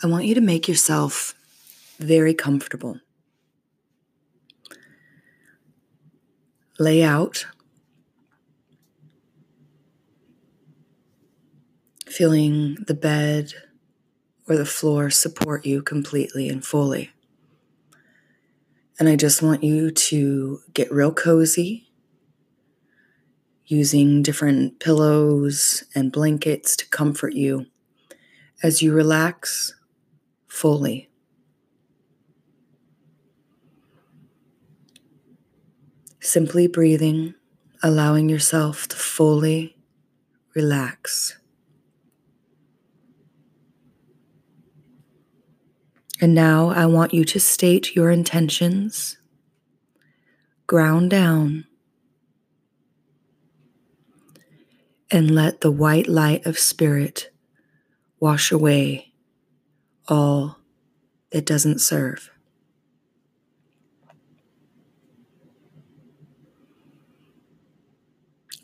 I want you to make yourself very comfortable. Lay out, feeling the bed or the floor support you completely and fully. And I just want you to get real cozy using different pillows and blankets to comfort you as you relax fully. Simply breathing, allowing yourself to fully relax. And now I want you to state your intentions, ground down, and let the white light of spirit wash away all that doesn't serve.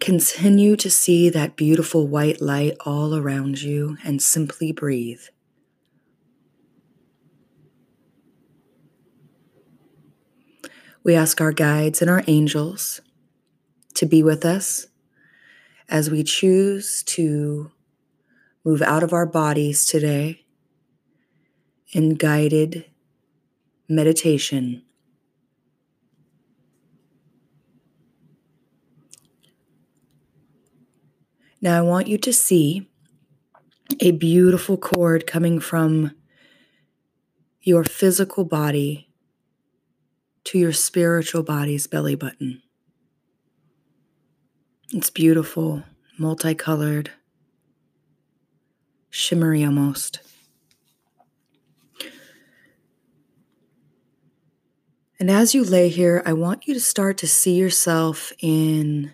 Continue to see that beautiful white light all around you and simply breathe. We ask our guides and our angels to be with us as we choose to move out of our bodies today in guided meditation. Now, I want you to see a beautiful cord coming from your physical body to your spiritual body's belly button. It's beautiful, multicolored, shimmery almost. And as you lay here, I want you to start to see yourself in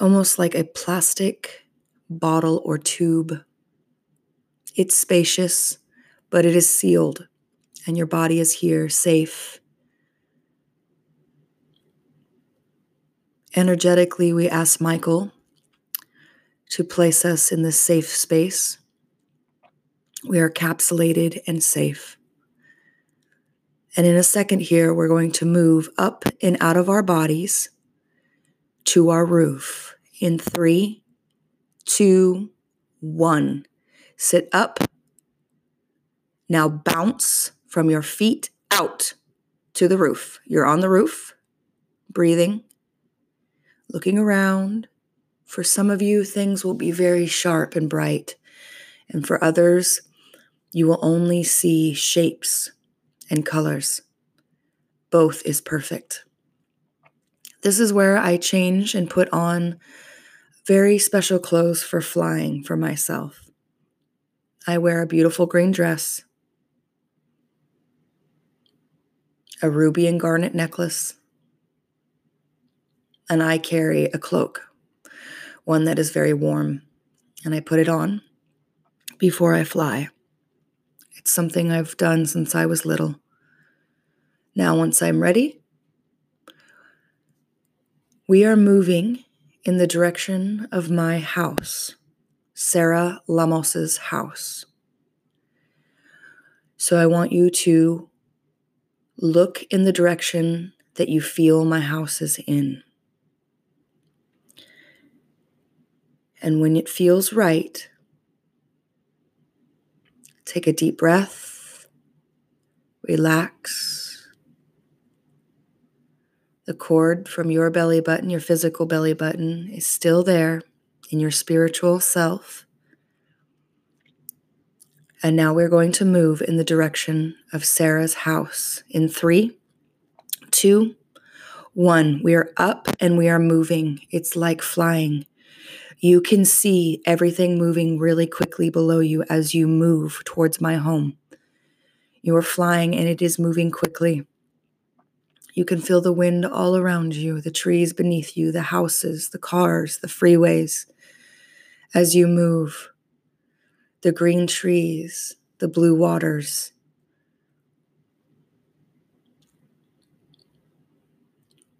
almost like a plastic bottle or tube. It's spacious, but it is sealed and your body is here safe. Energetically, we ask Michael to place us in this safe space. We are capsulated and safe. And in a second, here, we're going to move up and out of our bodies to our roof in three, two, one. Sit up. Now bounce from your feet out to the roof. You're on the roof, breathing, looking around. For some of you, things will be very sharp and bright. And for others, you will only see shapes and colors. Both is perfect. This is where I change and put on very special clothes for flying for myself. I wear a beautiful green dress a ruby and garnet necklace, and I carry a cloak, one that is very warm, and I put it on before I fly. It's something I've done since I was little. Now, once I'm ready, we are moving in the direction of my house, Sarah Lamos's house. So I want you to Look in the direction that you feel my house is in. And when it feels right, take a deep breath, relax. The cord from your belly button, your physical belly button, is still there in your spiritual self. And now we're going to move in the direction of Sarah's house in three, two, one. We are up and we are moving. It's like flying. You can see everything moving really quickly below you as you move towards my home. You are flying and it is moving quickly. You can feel the wind all around you, the trees beneath you, the houses, the cars, the freeways as you move the green trees, the blue waters.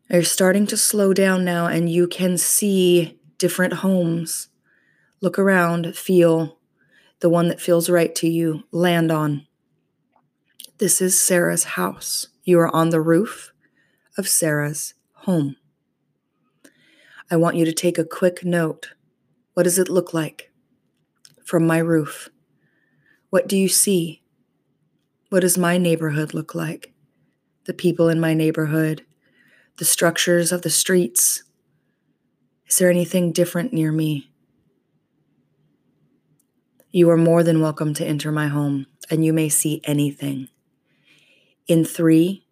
You're starting to slow down now, and you can see different homes. Look around, feel the one that feels right to you, land on. This is Sarah's house. You are on the roof of Sarah's home. I want you to take a quick note. What does it look like from my roof? What do you see? What does my neighborhood look like? The people in my neighborhood, the structures of the streets. Is there anything different near me? You are more than welcome to enter my home, and you may see anything. In three,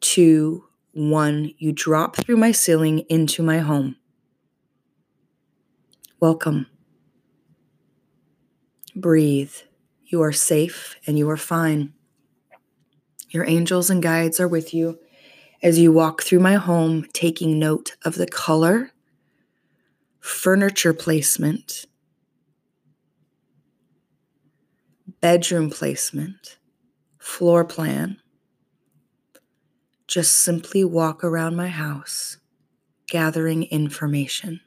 two, one, you drop through my ceiling into my home. Welcome. Breathe. You are safe and you are fine. Your angels and guides are with you as you walk through my home, taking note of the color, furniture placement, bedroom placement, floor plan. Just simply walk around my house, gathering information.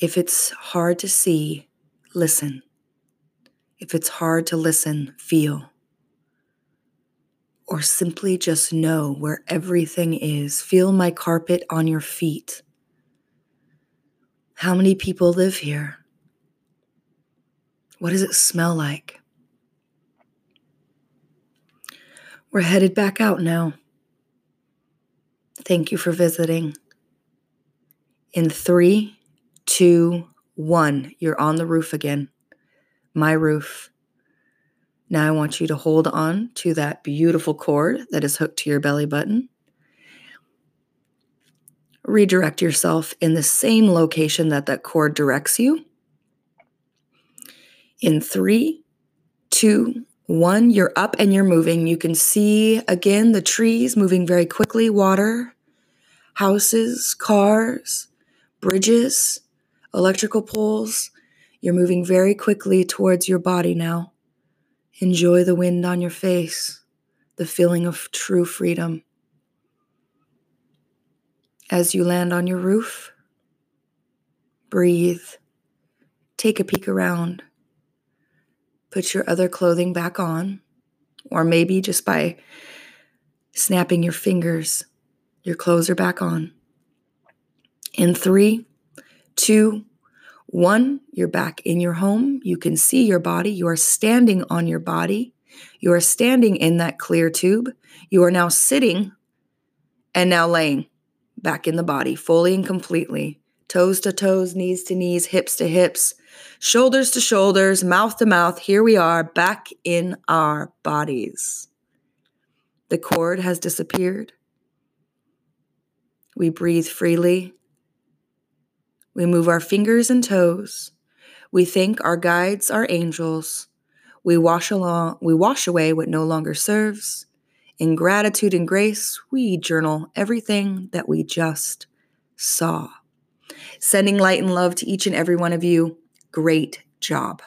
If it's hard to see, listen. If it's hard to listen, feel. Or simply just know where everything is. Feel my carpet on your feet. How many people live here? What does it smell like? We're headed back out now. Thank you for visiting. In three, two, one. You're on the roof again. My roof. Now I want you to hold on to that beautiful cord that is hooked to your belly button. Redirect yourself in the same location that that cord directs you. In three, two, one, you're up and you're moving. You can see again the trees moving very quickly, water, houses, cars, bridges electrical poles. You're moving very quickly towards your body now. Enjoy the wind on your face, the feeling of true freedom. As you land on your roof, breathe. Take a peek around. Put your other clothing back on, or maybe just by snapping your fingers, your clothes are back on. In three, two, one, you're back in your home. You can see your body. You are standing on your body. You are standing in that clear tube. You are now sitting and now laying back in the body, fully and completely. Toes to toes, knees to knees, hips to hips, shoulders to shoulders, mouth to mouth. Here we are back in our bodies. The cord has disappeared. We breathe freely. We move our fingers and toes. We thank our guides, our angels. We wash along, we wash away what no longer serves. In gratitude and grace, we journal everything that we just saw. Sending light and love to each and every one of you. Great job.